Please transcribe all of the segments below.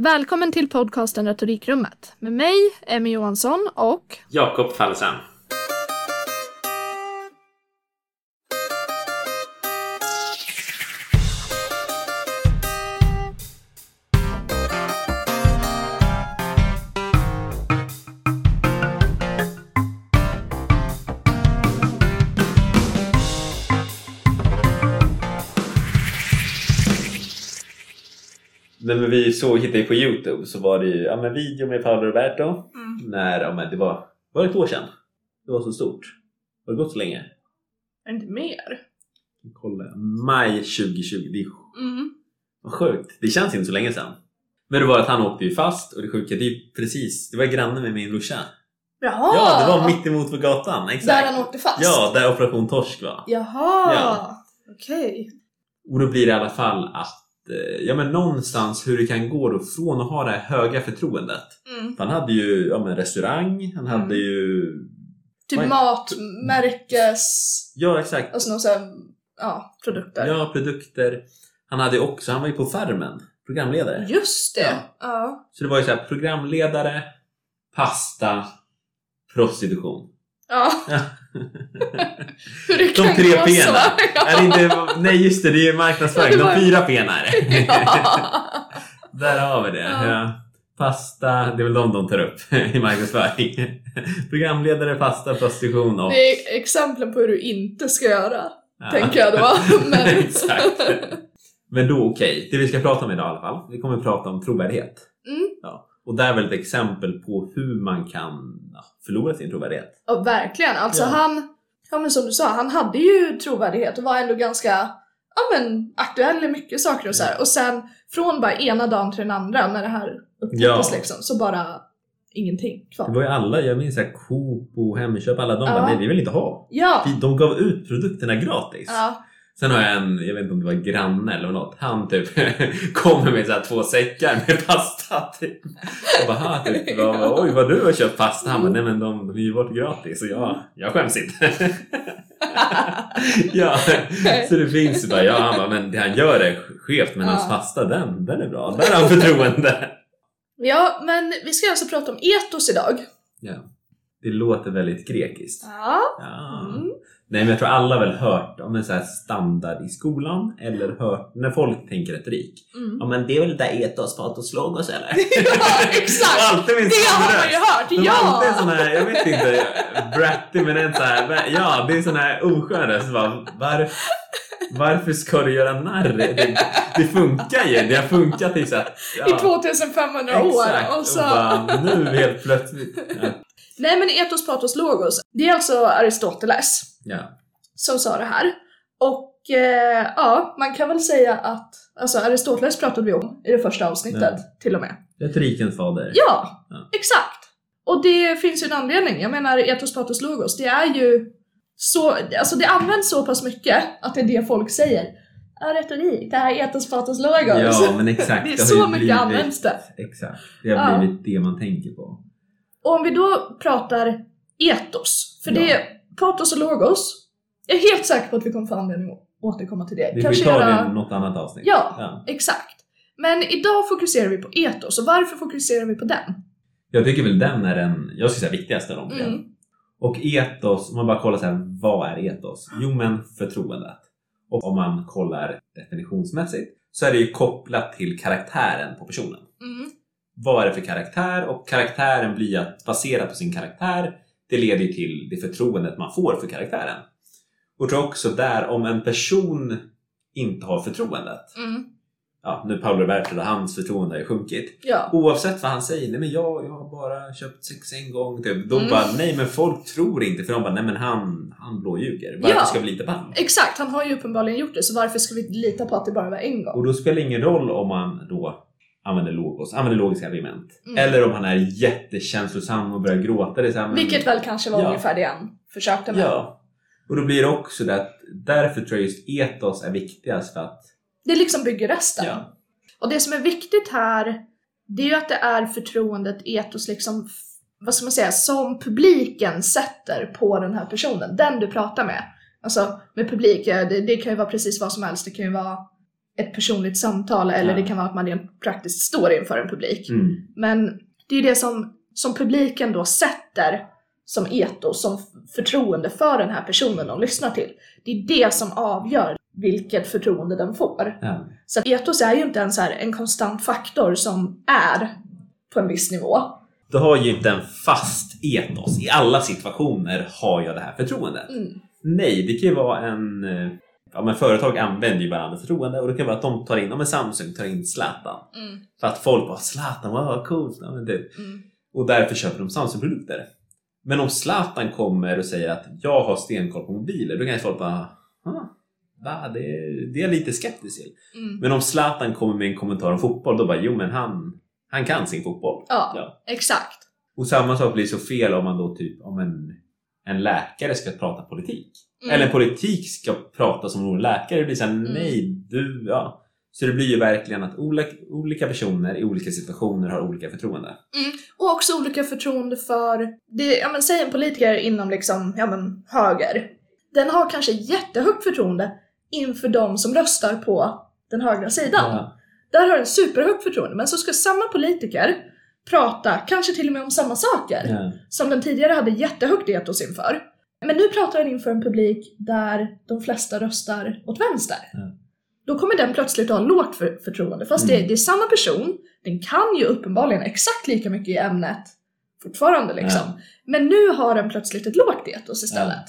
Välkommen till podcasten Retorikrummet med mig, Emmy Johansson och Jakob Fallesen. Vi såg, hittade på Youtube så var det ju ja, men video med Paolo Roberto. Mm. När, ja, men det var, var det ett år sedan? Det var så stort. Har det gått så länge? inte mer. Kolla. Maj 2020. Det är Mm. vad sjukt. Det känns inte så länge sedan. Men det var att han åkte ju fast och det sjuka, det är precis, det var granne med min brorsa. Jaha! Ja, det var mitt emot på gatan. Exakt. Där han åkte fast? Ja, där Operation Torsk var. Jaha! Ja. Okej. Och då blir det i alla fall att, ja men någonstans hur det kan gå då från att ha det här höga förtroendet. Mm. För han hade ju ja, men restaurang, han hade Mm. ju... Typ Vad- mat, märkes, Ja exakt. alltså sån här, ja, produkter. Ja, produkter. Han hade också, han var ju på Farmen, programledare. Just det! Ja. Ja. Så det var ju så här programledare, pasta, prostitution. ja. Hur det De kan tre gå P'na. så. Ja. Är det inte, nej just det, det är marknadsföring. De fyra P'na är det. Ja. Där har vi det. Ja. Pasta, det är väl de de tar upp i marknadsföring. Programledare, pasta, prostitution och... Det är exemplen på hur du inte ska göra, Ja. tänker jag då. Men... Exakt. Men då okej, det vi ska prata om idag i alla fall. Vi kommer att prata om trovärdighet. Mm. Ja. Och det är väl ett exempel på hur man kan ja, förlora sin trovärdighet. Ja, verkligen. Alltså Ja. han, ja men som du sa, han hade ju trovärdighet och var ändå ganska ja, men, aktuell i mycket saker och så här. Och sen från bara ena dagen till den andra när det här upptäcktes liksom, så bara ingenting Det kvar. var ju alla, jag minns såhär Coop och Hemköp, alla de Ja. bara nej vi vill inte ha. Ja! De gav ut produkterna gratis. ja. Sen har jag en, jag vet inte om det var granne eller något, han typ kommer med så här två säckar med pasta typ. Jag bara, "Ha, typ, vad, oj vad du har köpt pasta. Han bara, nej men de, de är ju bort gratis och jag, jag skäms inte. ja, så det finns ju bara, ja han bara, men det han gör är skevt men Ja. hans pasta den, den är bra. Där har han förtroende. ja, men vi ska alltså prata om etos idag. Ja. Det låter väldigt grekiskt. Ja. Ja. Mm. Nej men jag tror alla har väl hört om en så här standard i skolan eller hört när folk tänker retorik. Mm. Ja men det är väl det där etos, patos, logos eller? Ja, exakt! Och alltid en Det har man ju hört! De har alltid Ja! sån här, jag vet inte, bratty men en här, ja det är sån här oskön röst. Bara, Var, varför ska du göra narr? Det, det funkar ju, det har funkat i så här, I 2500 år Exakt, och så... bara, nu helt plötsligt. Ja. Nej men etos, patos, logos. Det är alltså Aristoteles. Ja. som sa det här. Och eh, ja, man kan väl säga att alltså Aristoteles pratade vi om i det första avsnittet Ja. till och med. Retorikens fader. Ja, Ja. exakt! Och det finns ju en anledning. Jag menar etos, patos, logos, det är ju så, alltså det används så pass mycket att det är det folk säger. Ja, retorik, det här är etos, patos, logos. Ja men exakt. det är så mycket blivit- används det. Exakt. Det har Ja. blivit det man tänker på. Och om vi då pratar etos, för det Ja. är patos och logos. Jag är helt säker på att vi kommer få anledning att återkomma till det. Vi Kanske får ta göra- det i något annat avsnitt. Ja, Ja. exakt. Men idag fokuserar vi på etos, och varför fokuserar vi på den? Jag tycker väl den är den, jag skulle säga viktigaste av de tre. Mm. Och etos, om man bara kollar så här, vad är etos? Jo men förtroendet. Och om man kollar definitionsmässigt så är det ju kopplat till karaktären på personen. Mm. Vad är det för karaktär? Och karaktären blir att baserat på sin karaktär, det leder ju till det förtroendet man får för karaktären. Och jag tror också där, om en person inte har förtroendet, Mm. ja nu Paolo Roberto och hans förtroende har ju sjunkit. Ja. Oavsett vad han säger, nej men jag, jag har bara köpt sex en gång. Typ. Då Mm. bara, nej men folk tror inte för de bara, nej men han, han blåljuger. Varför Ja. ska vi lita på honom? Exakt, han har ju uppenbarligen gjort det, så varför ska vi lita på att det bara var en gång? Och då spelar det ingen roll om man då använder logos, använder logiska argument. Mm. Eller om han är jättekänslosam och börjar gråta. Det så här, men, Vilket väl kanske var Ja. ungefär det han försökte med. Ja. Och då blir det också det att därför tror jag just etos är viktigast för att Det liksom bygger resten. ja, Och det som är viktigt här, det är ju att det är förtroendet, etos liksom, vad ska man säga, som publiken sätter på den här personen, den du pratar med. Alltså med publik, det, det kan ju vara precis vad som helst, det kan ju vara ett personligt samtal eller Ja. det kan vara att man rent praktiskt står inför en publik. Mm. Men det är ju det som, som publiken då sätter som etos, som förtroende för den här personen de lyssnar till. Det är det som avgör vilket förtroende den får. Ja. Så etos är ju inte en, så här, en konstant faktor som är på en viss nivå. Du har ju inte en fast etos. I alla situationer har jag det här förtroendet. Mm. Nej, det kan ju vara en... Ja, men företag använder ju varandras förtroende och det kan vara att de tar in, ja men Samsung tar in Zlatan. Mm. För att folk bara Zlatan, wow, vad coolt. Ja, men. Mm. Och därför köper de Samsung-produkter. Men om Zlatan kommer och säger att jag har stenkoll på mobiler, då kan ju folk bara ah, va, det, det är jag lite skeptisk till. Mm. Men om Zlatan kommer med en kommentar om fotboll, då bara jo men han, han kan sin fotboll. Ja, Ja. exakt. Och samma sak blir så fel om man då typ om en, en läkare ska prata politik. Mm. Eller politik ska prata som en läkare. Det blir såhär, nej, du, ja. Så det blir ju verkligen att olika, olika personer i olika situationer har olika förtroende. Och också olika förtroende för, det, ja men säg en politiker inom liksom, ja men höger. Den har kanske jättehögt förtroende inför de som röstar på den högra sidan. Ja. Där har den superhögt förtroende, men så ska samma politiker prata, kanske till och med om samma saker, Ja. som den tidigare hade jättehögt etos inför. Men nu pratar den inför en publik där de flesta röstar åt vänster. Ja. Då kommer den plötsligt ha lågt för, förtroende, fast Mm. det, det är samma person, den kan ju uppenbarligen exakt lika mycket i ämnet fortfarande liksom. Ja. Men nu har den plötsligt ett lågt etos istället.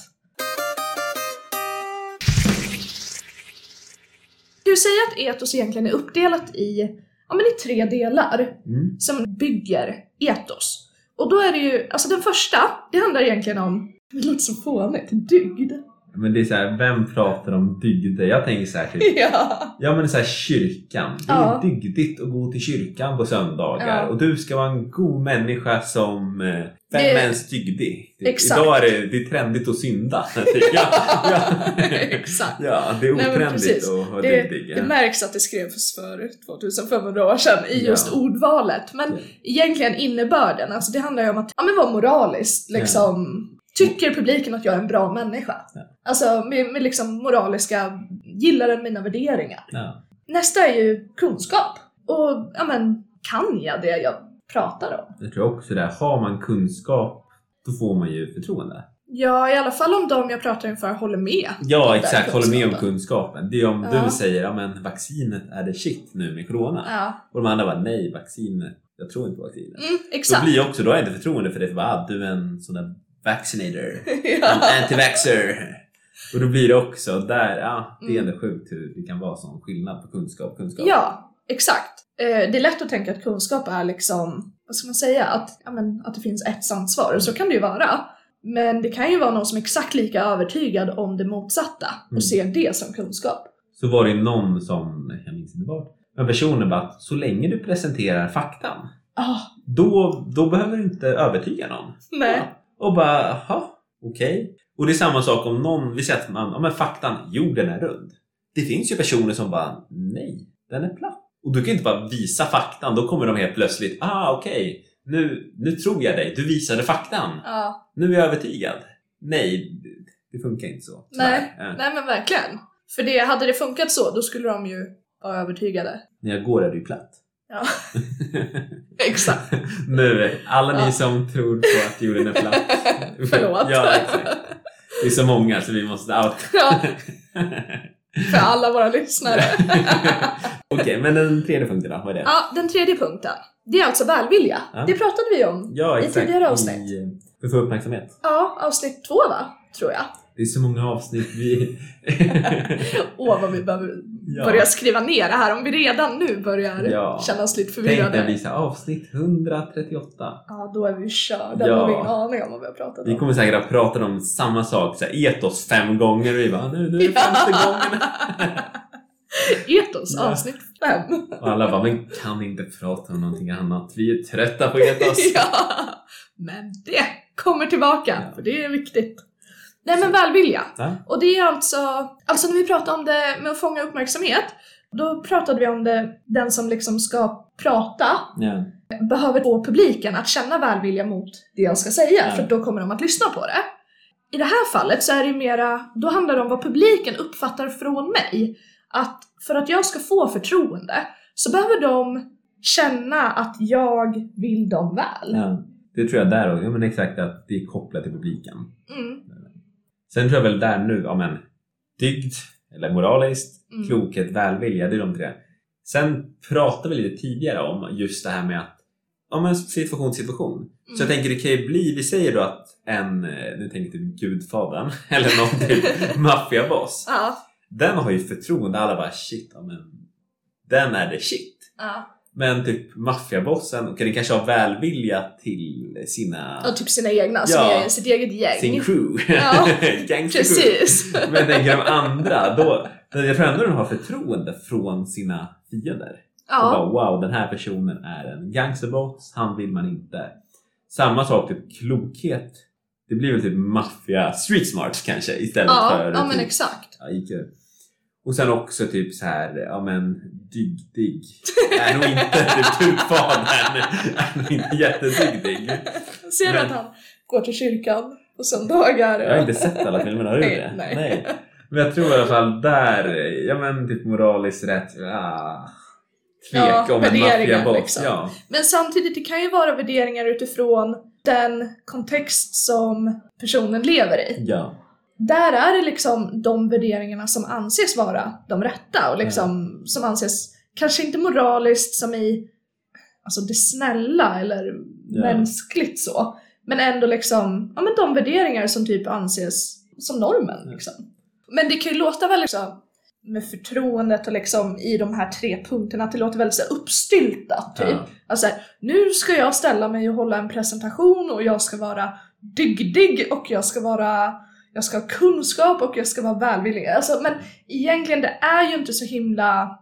Du säger att etos egentligen är uppdelat i, ja, men i tre delar Mm. som bygger etos. Och då är det ju, alltså den första, det handlar egentligen om, det låter så fånigt, dygd. Men det är så här, vem pratar om dygder? Jag tänker så här, typ, Ja. ja men så här kyrkan. Det är Ja. dygdigt att gå till kyrkan på söndagar Ja. och du ska vara en god människa som eh, vem Det- är ens dygdig? Exakt. Idag är det, det är trendigt att synda. ja, ja. Exakt. ja, det är otrendigt att vara Det, dygdig. det märks att det skrevs för 2500 år sedan i just Ja. ordvalet. Men Ja. egentligen innebörden, alltså det handlar ju om att ja, men vara moraliskt liksom. Tycker publiken att jag är en bra människa? Ja. Alltså med, med liksom moraliska, gillar den mina värderingar? Ja. Nästa är ju kunskap. Och ja men, kan jag det jag pratar om? Jag tror också det. Har man kunskap, då får man ju förtroende. Ja, i alla fall om de jag pratar inför håller med. Ja, exakt. Håller med om kunskapen. Det är om Ja. du säger ja men vaccinet är det shit nu med corona. Ja, Och de andra bara nej, vaccinet. Jag tror inte på vaccinet. mm, Då exakt. blir jag också, då har jag inte förtroende för det. För bara, ah, du är en sån där vaccinator. ja. Anti-vaxxer. Och då blir det också där, ja, det är Mm. ändå sjukt hur det kan vara sån skillnad på kunskap och kunskap. Ja, exakt. Eh, det är lätt att tänka att kunskap är liksom, vad ska man säga, att, ja, men, att det finns ett sant svar. Så kan det ju vara. Men det kan ju vara någon som är exakt lika övertygad om det motsatta och Mm. ser det som kunskap. Så var det någon som, jag minns inte vad, men personen bara att så länge du presenterar faktan, Ah, då, då behöver du inte övertyga någon. nej. Ja. Och bara, jaha, okej. Och det är samma sak om någon, vi säger att man, ja men faktan, jorden är rund. Det finns ju personer som bara, nej, den är platt. Och du kan inte bara visa faktan, då kommer de helt plötsligt, ah okej, nu, nu tror jag dig, du visade faktan. Ja, Nu är jag övertygad. Nej, det- funkar inte så. nej. Eh, nej men verkligen. För det, hade det funkat så, då skulle de ju vara övertygade. När jag går är det ju platt. Ja, exakt. nu, alla Ja. ni som tror på att jorden är platt. Förlåt. ja, exakt. Det är så många så vi måste out. Ja, för alla våra lyssnare. Okej, men den tredje punkten då? Vad är det? Ja, den tredje punkten. Det är alltså välvilja. Ja. Det pratade vi om Ja, i tidigare avsnitt. I, för att få uppmärksamhet. Ja, avsnitt två va? Tror jag. Det är så många avsnitt vi... Åh vad vi behöver Ja. börja skriva ner det här om vi redan nu börjar Ja. känna oss lite Tänk när förvirrade. vi säger avsnitt 138. Ja, då är vi körda. Ja. Då har vi ingen aning om vad vi har pratat Vi om. kommer säkert ha pratat om samma sak, så här, etos fem gånger och vi bara nu, nu är det femte gången. Etos, avsnitt fem. Och alla bara, men kan inte prata om någonting annat? Vi är trötta på etos. ja, men det kommer tillbaka, för det är viktigt. Nej men välvilja. Och det är alltså, alltså när vi pratar om det med att fånga uppmärksamhet, då pratade vi om det, den som liksom ska prata Ja. behöver få publiken att känna välvilja mot det jag ska säga, Ja. för då kommer de att lyssna på det. I det här fallet så är det mera, då handlar det om vad publiken uppfattar från mig. Att för att jag ska få förtroende så behöver de känna att jag vill dem väl. Ja, det tror jag där också. Men exakt att det är kopplat till publiken. Mm, Sen tror jag väl där nu, ja men dygd, eller moraliskt, Mm. klokhet, välvilja, det är de tre. Sen pratade vi lite tidigare om just det här med att Ja men situation situation. Så jag Mm. tänker det kan ju bli, vi säger då att en, eh, nu tänker jag typ Gudfadern eller någon typ maffiaboss. ja, Den har ju förtroende, alla bara shit, ja, men den är det shit. ja. Men typ maffiabossen, kan den kanske ha välvilja till sina, Och typ sina egna, som Ja. är sitt eget gäng. sin crew. Ja, Gangster crew. Precis. Men tänker de andra, då, jag tror ändå de har förtroende från sina fiender. Och Ja, bara, wow, den här personen är en gangsterboss, han vill man inte. Samma sak, typ klokhet. Det blir väl typ maffia street smart kanske istället ja, för ja men typ, exakt. ja. Och sen också typ så här, ja men dygdig. Är nog inte typ gudfadern, är nog inte jättedygdig. Ser du Men- att han går till kyrkan på söndagar? Jag har inte sett alla filmerna, har du Nej, det? nej. Men jag tror i alla fall där, ja men typ moraliskt rätt, ah, tvek Ja, om en maffiaboss. liksom. Ja. Men samtidigt, det kan ju vara värderingar utifrån den kontext som personen lever i. ja. Där är det liksom de värderingarna som anses vara de rätta och liksom som anses, kanske inte moraliskt som i alltså det snälla eller Ja. mänskligt så, men ändå liksom, ja men de värderingar som typ anses som normen Ja. liksom. Men det kan ju låta väldigt liksom med förtroendet och liksom i de här tre punkterna att det låter väldigt så här uppstyltat typ. Ja. Alltså här, nu ska jag ställa mig och hålla en presentation och jag ska vara dygdig och jag ska vara jag ska ha kunskap och jag ska vara välvillig. Alltså, men egentligen det är ju inte så himla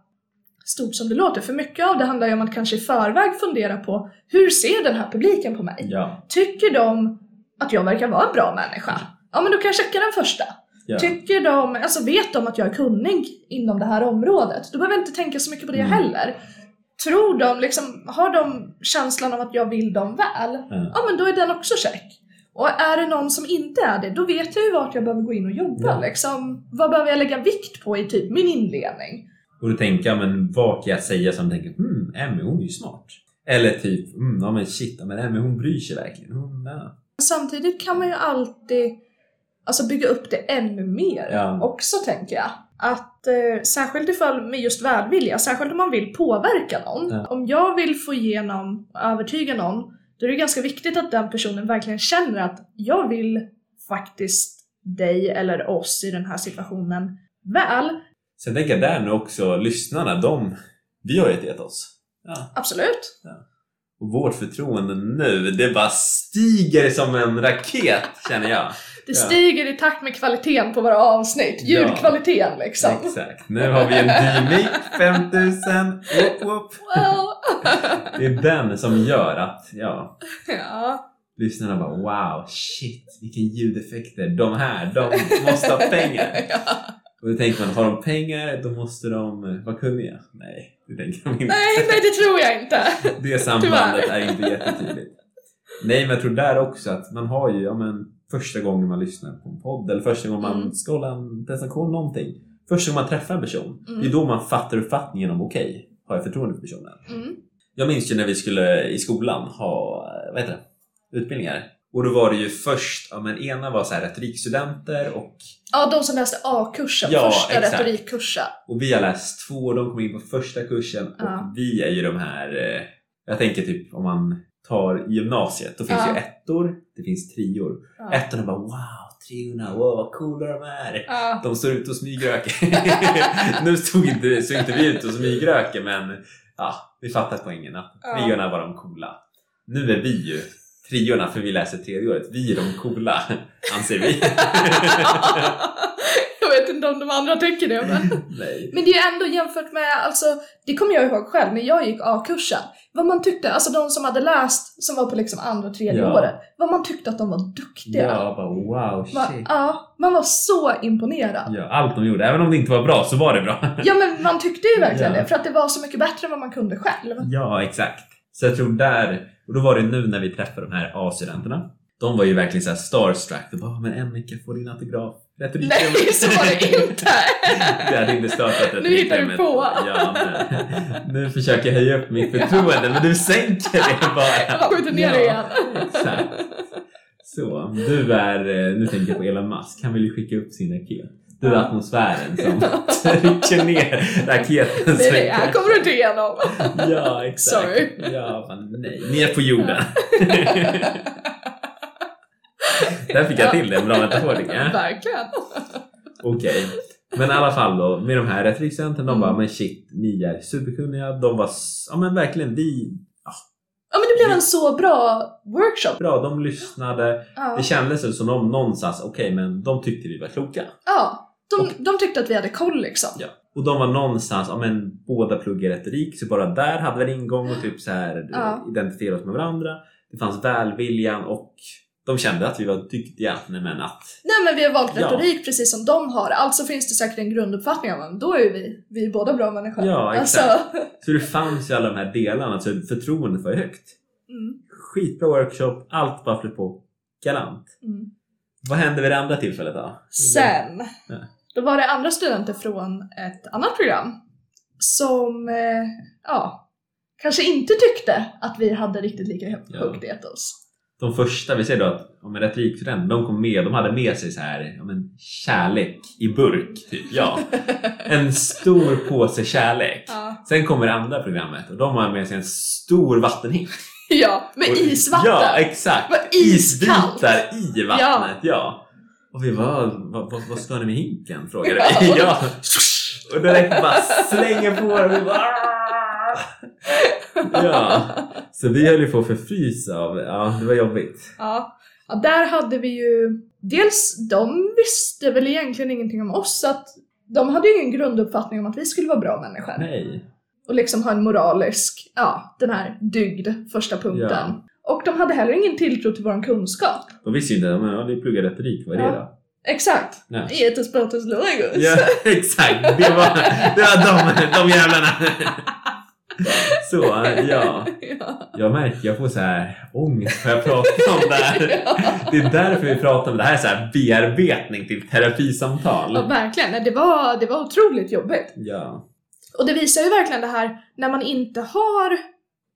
stort som det låter. För mycket av det handlar ju om att kanske i förväg fundera på hur ser den här publiken på mig? Ja. Tycker de att jag verkar vara en bra människa? Ja men då kan jag checka den första. Ja. Tycker de, alltså vet de att jag är kunnig inom det här området? Då behöver jag inte tänka så mycket på det Mm. heller. Tror de, liksom, har de känslan av att jag vill dem väl? Ja. Ja men då är den också check. Och är det någon som inte är det, då vet jag ju vart jag behöver gå in och jobba. Ja. Liksom. Vad behöver jag lägga vikt på i typ min inledning? Och tänker jag, men vad kan jag säga som tänker, hmm, Emmy hon är ju smart. Eller typ, hmm, ja men shit, men Emmy hon bryr sig verkligen. Hon, ja. Samtidigt kan man ju alltid alltså, bygga upp det ännu mer Ja. också tänker jag. Att eh, särskilt ifall med just välvilja, särskilt om man vill påverka någon. Ja. Om jag vill få igenom övertyga någon, då är det ganska viktigt att den personen verkligen känner att jag vill faktiskt dig eller oss i den här situationen väl. Sen tänker jag där nu också, lyssnarna, de, vi har ju gett oss. Ja. Absolut. Och vårt förtroende nu, det bara stiger som en raket känner jag. Det Ja. stiger i takt med kvaliteten på våra avsnitt. Ja. Ljudkvaliteten liksom. Exakt. Nu har vi en Dymic 5000. Whoop, whoop. Wow. Det är den som gör att, ja, ja. lyssnarna bara wow, shit, vilka ljudeffekter. De här, de måste ha pengar. ja. Och då tänker man, har de pengar, då måste de eh, vara kunniga. Nej, det tänker de inte. Nej, nej det tror jag inte. Det sambandet Tyvärr. är inte jättetydligt. Nej, men jag tror där också att man har ju, ja men första gången man lyssnar på en podd eller första gången man Mm. hålla en presentation, någonting. Första gången man träffar en person, Mm. det är då man fattar uppfattningen om okej, har jag förtroende för personen? Mm. Jag minns ju när vi skulle i skolan ha, eh, vad heter det, utbildningar. Och då var det ju först, ja men ena var så här retorikstudenter och, Ja, de som läste A-kursen, Ja, första exakt. retorikkursen. och vi har läst två och de kom in på första kursen och Ja. vi är ju de här, eh, jag tänker typ om man tar gymnasiet, då finns Ja. ju ettor, det finns trior. Ja. Ettorna bara wow, treorna, wow vad coola de är. Ja. De står ute och smygröker. nu stod inte, stod inte vi ute och smygröker men ja, vi fattar poängen att Ja. treorna var de coola. Nu är vi ju triorna för vi läser tredje året. Vi är de coola, anser vi. jag vet inte om de andra tycker det men... Men det är ju ändå jämfört med, alltså, det kommer jag ihåg själv när jag gick A-kursen. Vad man tyckte, alltså de som hade läst, som var på liksom andra och tredje Ja. året, vad man tyckte att de var duktiga. Ja, bara wow, shit. ja, man var så imponerad. Ja, allt de gjorde, även om det inte var bra så var det bra. Ja men man tyckte ju verkligen Ja. det, för att det var så mycket bättre än vad man kunde själv. Ja, exakt. Så jag tror där, och då var det nu när vi träffade de här A-studenterna. De var ju verkligen så här starstruck. De bara, men Emmika får din autograf. Retorik Nej, så var det inte! Det hade inte startat Nu hittar du på. Ja, men, nu försöker jag höja upp mitt förtroende men du sänker det bara. Jag skjuter ner det igen. Exakt. Så, du är, eh, nu tänker jag på Elon Musk, han vill ju skicka upp sin raket. Du är atmosfären som trycker ner raketen. Nej, nej, här kommer du inte igenom. Ja, exakt. Sorry. Ja, fan, nej. Ner på jorden. Där fick jag till det, en bra metafor tycker jag. Verkligen. Okej. Men i alla fall då, med de här retorikstudenten, de Mm. bara men shit, ni är superkunniga. De var, ja men verkligen, vi, Ja men det blev en så bra workshop. bra, de lyssnade. Ja, Det kändes som om någonstans, okej men de tyckte vi var kloka. ja. De, de tyckte att vi hade koll liksom. Ja. Och de var någonstans, ja men båda pluggar retorik, så bara där hade vi en ingång och typ så här Ja. identifiera oss med varandra. Det fanns välviljan och de kände att vi var duktiga. Nej men att, Nej men vi har valt Ja. retorik precis som de har. Alltså finns det säkert en grunduppfattning om att då är vi, vi är båda bra människor. Ja, Alltså, exakt. så det fanns ju alla de här delarna, alltså förtroendet var högt. mm, Skitbra workshop, allt bara flöt på galant. mm. Vad hände vid det andra tillfället då? Sen, Ja. då var det andra studenter från ett annat program som, eh, ja, kanske inte tyckte att vi hade riktigt lika hö- Ja. högt etos. De första, vi säger då att om en retorikstudent, de kom med, de hade med sig så här, ja men kärlek i burk, typ. Ja. En stor påse kärlek. Ja, Sen kommer det andra programmet och de har med sig en stor vattenhink. ja med Och- isvatten. Ja, exakt! Isbitar i vattnet, ja. Och vi bara, vad, vad, vad ska ni med hinken? Frågade vi. Ja. Ja. Och direkt bara slänger på den och vi bara! Ja. Så vi höll ju på att förfrysa av, ja det var jobbigt. Ja. ja, där hade vi ju dels, de visste väl egentligen ingenting om oss, så att de hade ju ingen grunduppfattning om att vi skulle vara bra människor. Nej. Och liksom ha en moralisk, ja, den här dygd, första punkten. Ja. Och de hade heller ingen tilltro till vår kunskap. De visste ju inte, men ja, ni pluggar retorik, vad är det Ja. då? Exakt! Ja. Etos, potos, logos. Ja, exakt. Det var, det var de, de jävlarna. Så, ja. ja. Jag märker, jag får så här ångest när jag pratar om det här. Det är därför vi pratar om det här, är så här bearbetning till Ja, terapisamtal. verkligen. Nej, Det var, det var otroligt jobbigt. Ja. Och det visar ju verkligen det här när man inte har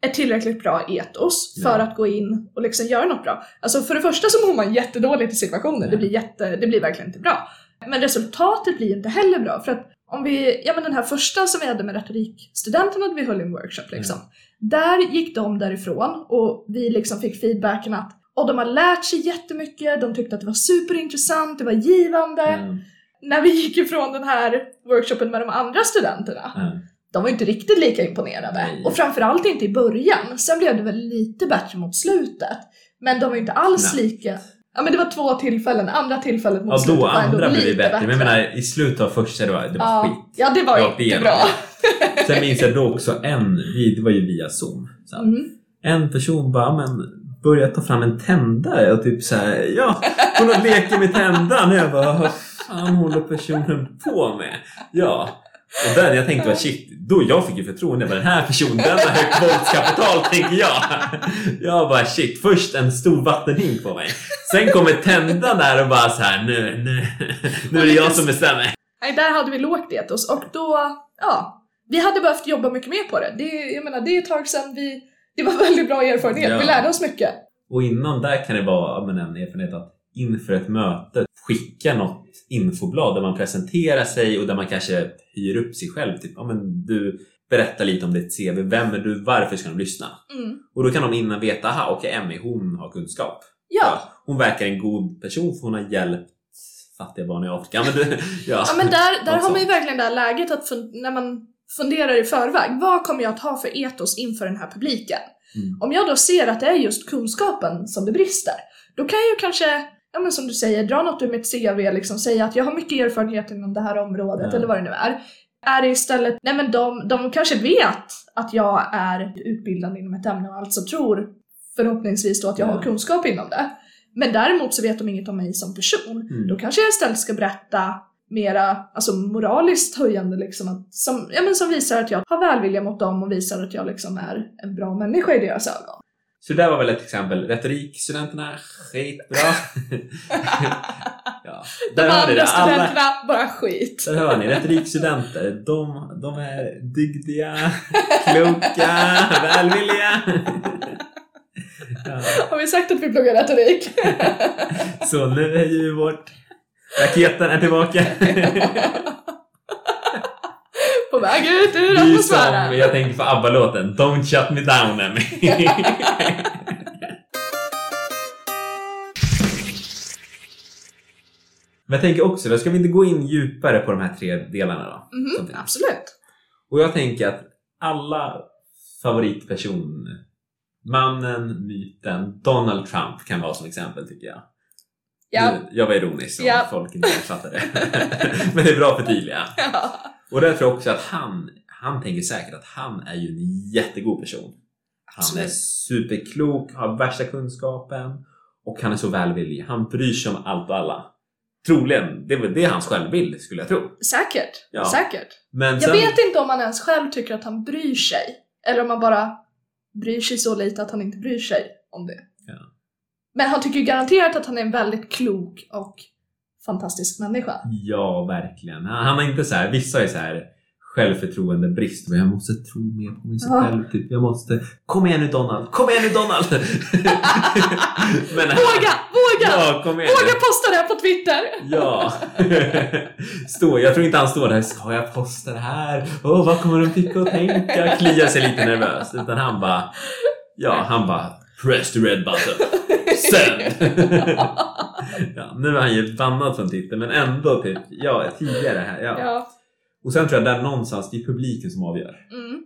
ett tillräckligt bra etos för Ja. att gå in och liksom göra något bra. Alltså för det första så mår man jättedåligt i situationen, det Ja. blir, jätte, det blir verkligen inte bra. Men resultatet blir inte heller bra för att om vi, ja men den här första som vi hade med retorikstudenterna, vi höll en workshop liksom. Där gick de därifrån och vi liksom fick feedbacken att och de har lärt sig jättemycket, de tyckte att det var superintressant, det var givande. Ja. När vi gick ifrån den här workshopen med de andra studenterna, Ja. de var inte riktigt lika imponerade. Nej. Och framförallt inte i början. Sen blev det väl lite bättre mot slutet. Men de var inte alls Knappt. lika... Ja men det var två tillfällen. Andra tillfället mot Ja, slutet då var ändå andra blev det lite bättre. Men jag menar, i slutet av första, det var, det var ja, skit. ja, det var Rakt inte bra. Sen minns jag då också en, vi- det var ju via zoom. Så Mm. En person bara, men börja ta fram en tändare och typ så här, ja, hon leker med tändaren. Och jag bara, vad fan håller personen på med? Ja. Och den jag tänkte var shit, då jag fick ju förtroende för den här personen, den har högt våldskapital tänker jag. Jag bara shit, först en stor vattenhink på mig. Sen kommer tändaren där och bara så här, nu, nu, nu är det jag som bestämmer. Nej, där hade vi lågt etos och då, ja, vi hade behövt jobba mycket mer på det. det jag menar, det är ett tag sedan vi, det var väldigt bra erfarenhet, Ja. vi lärde oss mycket. Och innan där kan det vara men en erfarenhet att inför ett möte skicka något infoblad där man presenterar sig och där man kanske hyr upp sig själv. Typ, ja, men du berättar lite om ditt CV. Vem är du? Varför ska de lyssna? Mm. Och då kan de innan veta, aha, okej Emmy, hon har kunskap. Ja, Hon verkar en god person för hon har hjälpt fattiga barn i Afrika. Men du, ja. Ja men där, där har man ju verkligen det här läget att när man funderar i förväg, vad kommer jag att ha för etos inför den här publiken? Mm. Om jag då ser att det är just kunskapen som det brister, då kan jag ju kanske, ja men som du säger, dra något ur mitt CV, liksom säga att jag har mycket erfarenhet inom det här området Ja. eller vad det nu är. Är det istället, nej men de, de kanske vet att jag är utbildad inom ett ämne och alltså tror förhoppningsvis då att jag Ja. har kunskap inom det. Men däremot så vet de inget om mig som person. Mm. Då kanske jag istället ska berätta mera alltså moraliskt höjande liksom, att, som, ja, men som visar att jag har välvilja mot dem och visar att jag liksom är en bra människa i deras ögon. Så det där var väl ett exempel. Retorikstudenterna, skitbra. ja. De Där ni andra det. Alla, studenterna, bara skit. där hör ni, retorikstudenter, de, de är dygdiga, kloka, välvilliga. Ja. Har vi sagt att vi pluggar retorik? Så nu är ju vårt... Raketen är tillbaka. Väg ut ur atmosfären. som, jag tänker på ABBA-låten, Don't shut me down Emmy. Men jag tänker också, då ska vi inte gå in djupare på de här tre delarna då? Mhm, finns? absolut. Och jag tänker att alla favoritperson, mannen, myten, Donald Trump kan vara som exempel tycker jag. Ja. Jag var ironisk om Ja. folk inte fattar det. Men det är bra att förtydliga. ja. Och där tror jag också att han, han tänker säkert att han är ju en jättegod person. Han är superklok, har värsta kunskapen och han är så välvillig. Han bryr sig om allt och alla. Troligen, det är väl det hans självbild skulle jag tro. Säkert. Ja. Säkert. Men Jag sen, vet inte om han ens själv tycker att han bryr sig. Eller om han bara bryr sig så lite att han inte bryr sig om det. Ja. Men han tycker ju garanterat att han är en väldigt klok och fantastisk människa. Ja, verkligen. Han, är inte så här, vissa är så här självförtroende brist. Men jag måste tro mer på mig Ja. själv. Typ. Jag måste, kom igen nu Donald, kom igen nu Donald! Men Våga! Våga! Ja, kom igen. Våga posta det här på Twitter! Ja! Stå, jag tror inte han står där, ska jag posta det här? Åh, vad kommer de tycka och tänka? Kliar sig lite nervös. Utan han bara, ja, han bara press the red button. Send! ja, nu är han ju bannad från Twitter, men ändå typ, ja, tidigare här. Ja. Ja. Och sen tror jag där någonstans, det är publiken som avgör. Mm.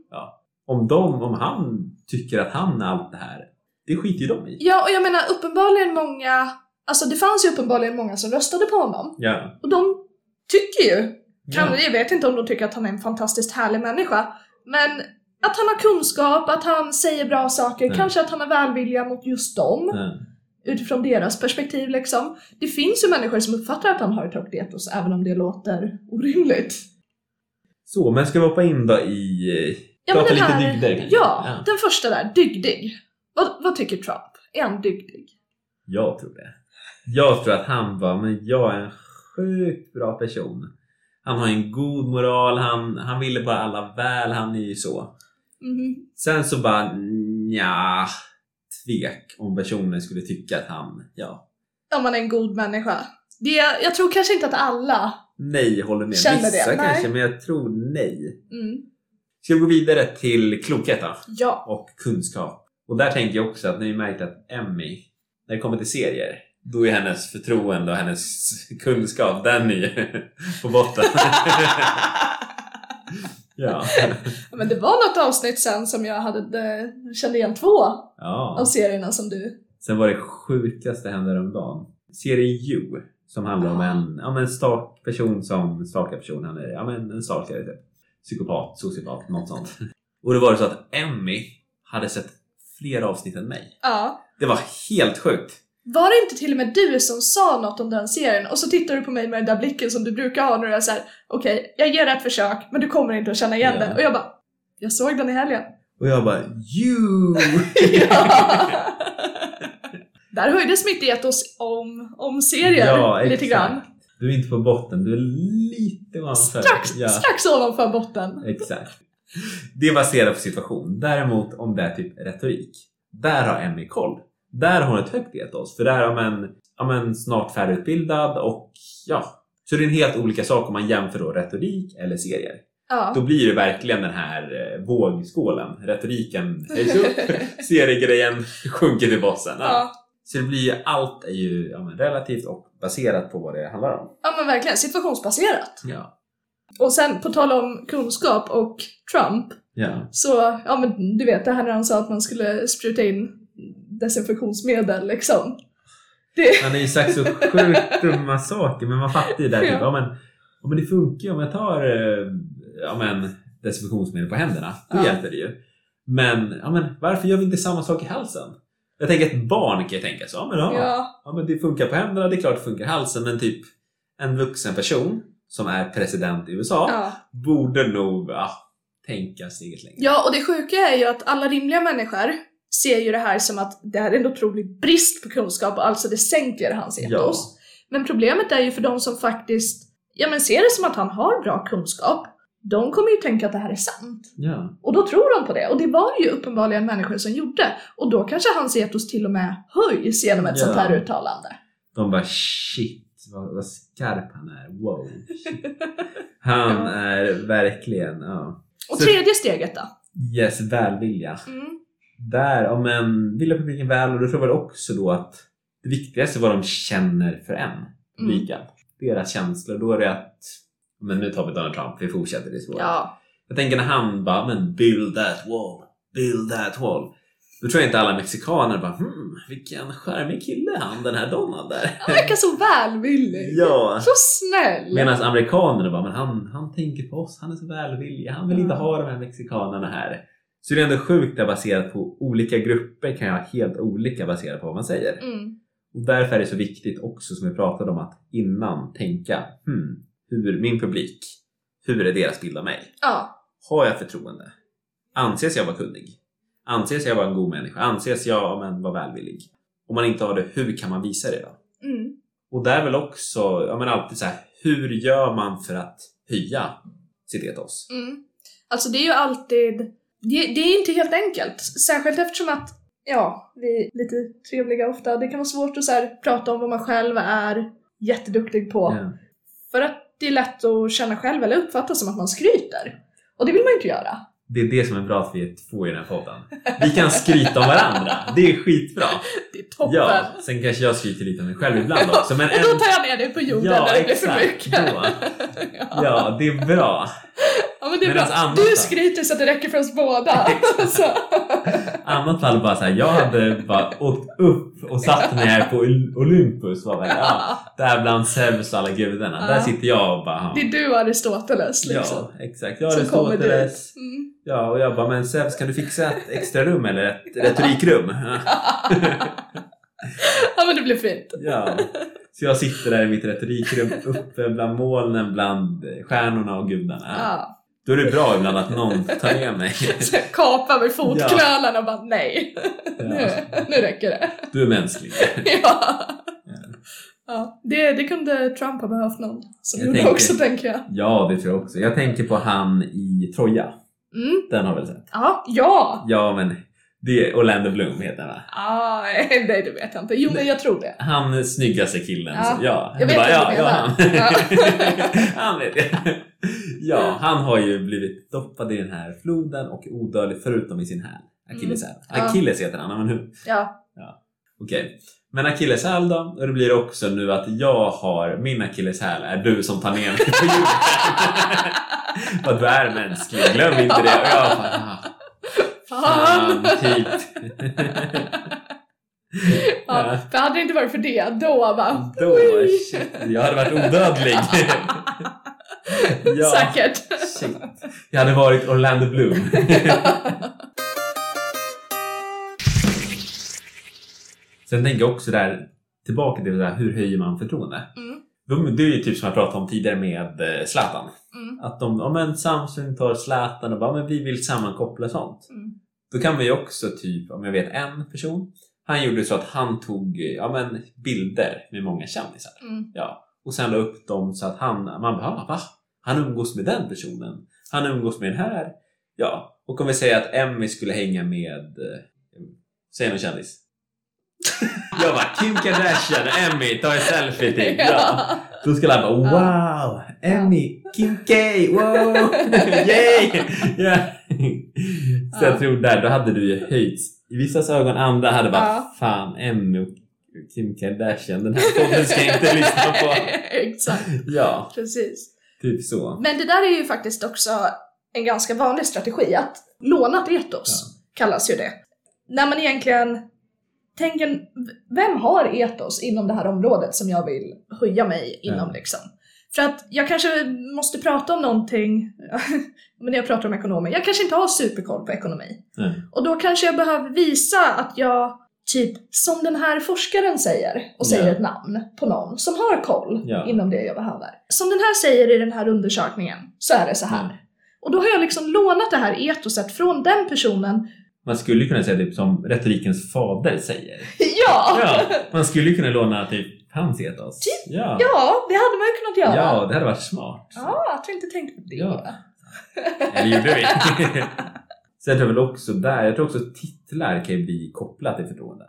Om de, om han tycker att han är allt det här, det skiter ju de i. ja, och jag menar uppenbarligen många, alltså det fanns ju uppenbarligen många som röstade på honom. Ja. Och de tycker ju, kan, ja. jag vet inte om de tycker att han är en fantastiskt härlig människa, men att han har kunskap, att han säger bra saker, Nej. kanske att han är välvilja mot just dem. Ja. utifrån deras perspektiv liksom. Det finns ju människor som uppfattar att han har ett högt etos även om det låter orimligt. Så, men ska vi hoppa in då i... Ja, prata lite här, dygder? Ja, ja. den första där, dygdig. Vad, vad tycker Trump? Är han dygdig? Jag tror det. Jag tror att han var, men jag är en sjukt bra person. Han har en god moral, han, han ville bara alla väl, han är ju så. Mhm. Sen så bara, ja tvek om personen skulle tycka att han, ja, Om man är en god människa. Det, jag tror kanske inte att alla... nej håller med. Känner det, Vissa nej. kanske, men jag tror nej. Mm. Ska vi gå vidare till klokhet då? Ja. och kunskap. Och där tänker jag också att ni märkt att Emmy, när det kommer till serier, då är hennes förtroende och hennes kunskap, den är på botten. ja. Men det var något avsnitt sen som jag hade, eh, kände igen två av ja. serierna som du... Sen var det sjukaste hände häromdagen. Serien You, som handlar om en, ja, men en stak person som stakar person. Han är ja, men en stakare typ. Psykopat, sociopat, något sånt. Och det var det så att Emmy hade sett fler avsnitt än mig. Ja. Det var helt sjukt. Var det inte till och med du som sa något om den serien och så tittar du på mig med den där blicken som du brukar ha när du är såhär okej, jag ger det ett försök men du kommer inte att känna igen Ja. den. Och jag bara, jag såg den i helgen. Och jag bara You! Där höjdes mitt etos om, om serier Ja, lite grann. Du är inte på botten, du är lite ovanför. Strax, Ja, strax ovanför botten. exakt. Det är baserat på situation. Däremot om det är typ retorik, där har Emmy koll. Där har hon ett högt etos, för där har man ja, men snart färdigutbildad och ja. Så det är en helt olika sak om man jämför då retorik eller serier. Ja. Då blir det verkligen den här eh, vågskålen. Retoriken höjs upp, seriegrejen sjunker till bossen. Ja. ja. Så det blir ju, allt är ju ja, relativt och baserat på vad det handlar om. ja men verkligen, situationsbaserat. Ja. Och sen på tal om kunskap och Trump, Ja. så ja men du vet det här när han sa att man skulle spruta in desinfektionsmedel liksom. Det, Han har ju sagt så sjukt dumma saker men man fattar ju där typ, Ja. ja. men, ja men det funkar ju om jag tar eh, ja, men, desinfektionsmedel på händerna. Då Ja. hjälper det ju. Men, ja, men varför gör vi inte samma sak i halsen? Jag tänker ett barn kan ju tänka så, ja men, ja, ja, ja men det funkar på händerna, det är klart det funkar i halsen men typ en vuxen person som är president i USA ja. borde nog ja, tänka steget längre. ja, och det sjuka är ju att alla rimliga människor ser ju det här som att det här är en otrolig brist på kunskap och alltså det sänker hans etos. Men problemet är ju för de som faktiskt ja, men ser det som att han har bra kunskap, de kommer ju tänka att det här är sant. Ja. Och då tror de på det. Och det var ju uppenbarligen människor som gjorde. Och då kanske hans etos till och med höjs genom ett Ja. sånt här uttalande. De bara shit, vad, vad skarp han är. Wow. Shit. Han Ja. är verkligen, ja. Och Så- tredje steget då? Yes, välvilja. Mm. Där, om en vill publiken väl och då tror jag också då att det viktigaste är vad de känner för en, publiken. Deras känslor. Då är det att, men nu tar vi Donald Trump, vi fortsätter det svåra. Ja. Jag tänker när han bara, men build that wall, build that wall. Då tror jag inte alla mexikaner bara, hmm, vilken charmig kille han, den här Donald där. Han verkar så välvillig. ja. Så snäll. Medan amerikanerna bara, men han, han tänker på oss, han är så välvillig, han vill inte Ja. ha de här mexikanerna här. Så det är ändå sjukt att baserat på olika grupper kan jag ha helt olika baserat på vad man säger. Mm. Och därför är det så viktigt också som vi pratade om att innan tänka, hmm, hur min publik, hur är deras bild av mig? Ja. Har jag förtroende? Anses jag vara kunnig? Anses jag vara en god människa? Anses jag ja, men, vara välvillig? Om man inte har det, hur kan man visa det då? Mm. Och där är väl också, ja men alltid så här, hur gör man för att höja sitt etos? Mm. Alltså det är ju alltid, det, det är inte helt enkelt. Särskilt eftersom att, ja, vi är lite trevliga ofta. Det kan vara svårt att så här, prata om vad man själv är jätteduktig på. Ja. För att det är lätt att känna själv eller uppfatta som att man skryter. Och det vill man ju inte göra. Det är det som är bra att vi är två i den här podden. Vi kan skryta om varandra, det är skitbra. Det är toppen! Ja, sen kanske jag skryter lite om mig själv ibland också. Men och då en, tar jag ner dig på jorden Ja, när det blir för mycket. Då. ja. det är bra. ja, men det är bra. Du skryter så att det räcker för oss båda. annat fall bara så här, jag hade bara åkt upp och satt mig här på Olympus. Var väl, ja, där bland Zeus och alla gudarna. Ja. Där sitter jag och bara... ja. Det är du och Aristoteles liksom. Ja, exakt. Jag kommer Aristoteles. Mm. Ja, och jag bara, men Zeus kan du fixa ett extra rum eller ett retorikrum? Ja. ja men det blir fint. ja. Så jag sitter där i mitt retorikrum uppe bland molnen, bland stjärnorna och gudarna. Ja. Då är det bra ibland att någon tar ner mig. Så kapa med fotknölarna och bara nej, nu, Ja. nu räcker det. Du är mänsklig. ja. Ja, det, det kunde Trump ha behövt någon som Jag gjorde tänker- också tänker jag. Ja, det tror jag också. Jag tänker på han i Troja. Mm. Den har väl sett? Ja, ja! Ja, men det är Orlando Bloom heter han va? Ah, nej, det vet jag inte. Jo, men jag tror det. Han snyggaste killen. Ja, så- ja. jag vet bara, vad ja, du ja, han. han vet jag. Ja, han har ju blivit doppad i den här floden och odödlig förutom i sin häl. Akilleshäl. Mm. Ja. Achilles heter han, men hur? Ja. Okej. Men akilleshäl då? Och det blir också nu att jag har min akilleshäl är du som tar ner mig på jorden. Vad du är mänsklig, glöm inte det. Och jag bara, Fan! fan, typ. Ja, för hade det inte varit för det, då va? Då, shit, jag hade varit odödlig. ja, Säkert. shit. Jag hade varit Orlando Bloom. Sen tänker jag också där, tillbaka till det där, hur höjer man förtroende? Mm. De, det är ju typ som jag pratade om tidigare med eh, Zlatan. Mm. Att de, ja men Samsung tar Zlatan och bara, men vi vill sammankoppla sånt. Mm. Då kan man ju också typ, om jag vet en person, han gjorde så att han tog ja, men bilder med många kändisar. Mm. Ja. Och sen la upp dem så att han, man bara, "Ah, va? Han umgås med den personen. Han umgås med den här. Ja. Och om vi säger att Emmy skulle hänga med, eh, säg någon kändis. jag bara, Kim Kardashian, Emmy, ta en selfie typ. Ja. Då skulle han bara, wow! Emmy, Kim K, wow! Yay! Ja. Så jag Ja. tror där, då hade du ju höjts. I vissas ögon, andra hade bara, Ja. fan Emmy och Kim Kardashian, den här podden ska jag inte lyssna på. Exakt, Ja, precis. typ så. Men det där är ju faktiskt också en ganska vanlig strategi, att lånat etos kallas ju det. När man egentligen tänker, vem har etos inom det här området som jag vill höja mig inom Ja. liksom? För att jag kanske måste prata om någonting, men när jag pratar om ekonomi, jag kanske inte har superkoll på ekonomi. Nej. Och då kanske jag behöver visa att jag, typ som den här forskaren säger, och säger Ja. ett namn på någon som har koll Ja. inom det jag behöver. Som den här säger i den här undersökningen, så är det så här. Ja. Och då har jag liksom lånat det här etoset från den personen Man skulle kunna säga typ som retorikens fader säger. Ja! Ja, man skulle kunna låna typ hans etos. Typ. Ja. Ja, det hade man ju kunnat göra. ja, det hade varit smart. Ja, jag tror inte tänkt på det. Ja. Eller gjorde vi? Sen tror jag väl också där, jag tror också titlar kan ju bli kopplat till förtroende.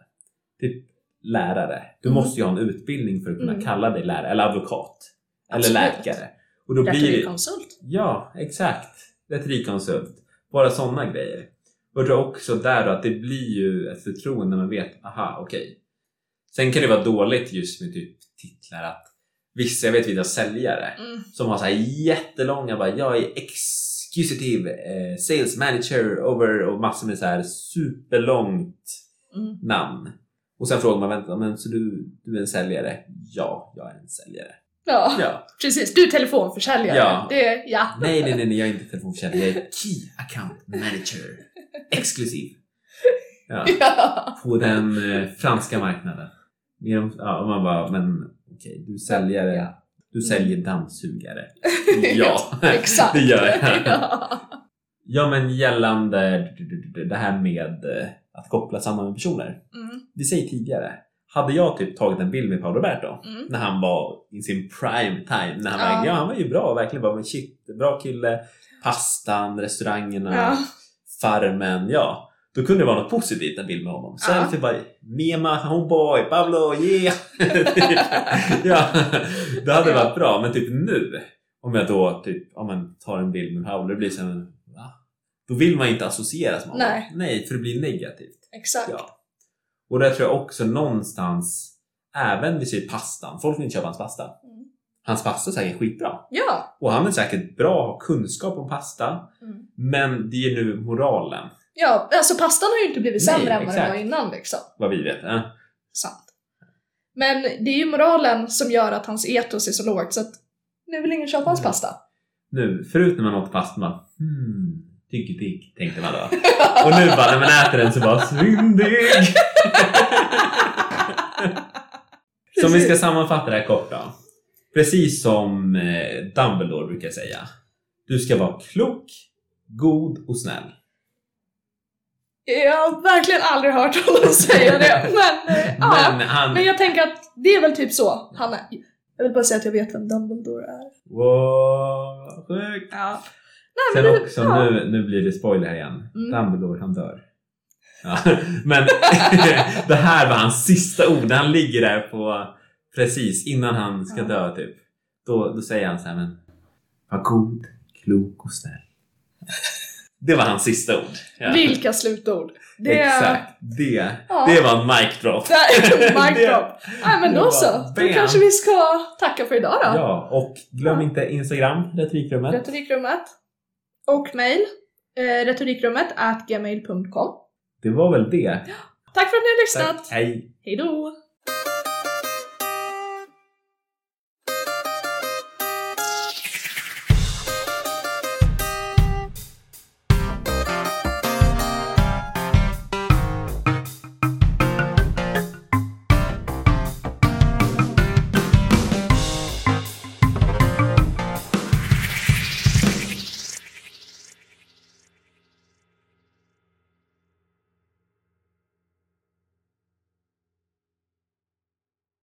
Typ lärare. Du Mm. måste ju ha en utbildning för att kunna Mm. kalla dig lärare, eller advokat. Eller Absolut. läkare. Och då blir det. Ja, exakt. Retorikkonsult. Bara sådana grejer. Och tror också där då att det blir ju ett förtroende när man vet, aha, okej. Sen kan det vara dåligt just med typ titlar att vissa, jag vet vissa säljare Mm. som har så här jättelånga, bara, jag är executive eh, sales manager over och massor med så här superlångt Mm. namn. Och sen frågar man, vänta, men så du, du är en säljare? Ja, jag är en säljare. Ja, Ja. precis. Du är telefonförsäljare. Ja. Det, ja. Nej, nej, nej, nej, jag är inte telefonförsäljare. Jag är Key Account Manager. Exklusiv. Ja, ja. på den eh, franska marknaden. Ja, och man bara, men okej, du säljer, Ja. du säljer dammsugare. Ja, Exakt. det gör jag. ja. Ja, men gällande det här med eh, att koppla samman med personer. Mm. Vi säger tidigare, hade jag typ tagit en bild med Paolo Roberto Mm. när han var i sin prime time, när han, Ja. var, ja, han var ju bra, verkligen bara, men shit, bra kille, pastan, restaurangerna, Ja. Farmen, ja. Då kunde det vara något positivt en bild med honom. Ja. Selfie bara, Mema, homeboy, Pablo, yeah! ja, det hade Ja. varit bra, men typ nu, om jag då typ, om man tar en bild med Pablo, det blir så här, va? Då vill man inte associeras med honom. Nej. Nej, för det blir negativt. Exakt. Ja. Och där tror jag också någonstans, även vi säger pastan, folk vill inte köpa hans pasta. Mm. Hans pasta är säkert skitbra. Ja. Och han är säkert bra, kunskap om pasta. Mm. Men det är nu moralen, Ja, alltså pastan har ju inte blivit Nej, sämre än vad den var innan liksom. vad vi vet. Eh? Sant. Men det är ju moralen som gör att hans etos är så lågt så att nu vill ingen köpa hans Mm. pasta. Nu, förut när man åt pasta, man hmm, digg digg, tänkte man då. Och nu bara när man äter den så bara syndig! Så om vi ska sammanfatta det här kort då. Precis som eh, Dumbledore brukar säga. Du ska vara klok, god och snäll. Jag har verkligen aldrig hört honom säga det. Men, eh, ja. Men han... men jag tänker att det är väl typ så han är. Jag vill bara säga att jag vet vem Dumbledore är. Wow, sjukt! Ja. Nej, Sen det- också, ja. nu, nu blir det spoiler igen. Mm. Dumbledore, han dör. Ja, men det här var hans sista ord. Han ligger där på precis innan han ska Ja. dö typ. Då, då säger han så här, men var god, klok och snäll. Det var hans sista ord. Ja. Vilka slutord. Det Exakt, det, Ja. det var en mic drop. Mic drop. Nej men då så. Då kanske vi ska tacka för idag då. Ja, och glöm inte Instagram, Retorikrummet. Retorikrummet. Och mail. Eh, retorikrummet at gmail.com. Det var väl det. Tack för att ni har lyssnat. Tack, hej! Hej då!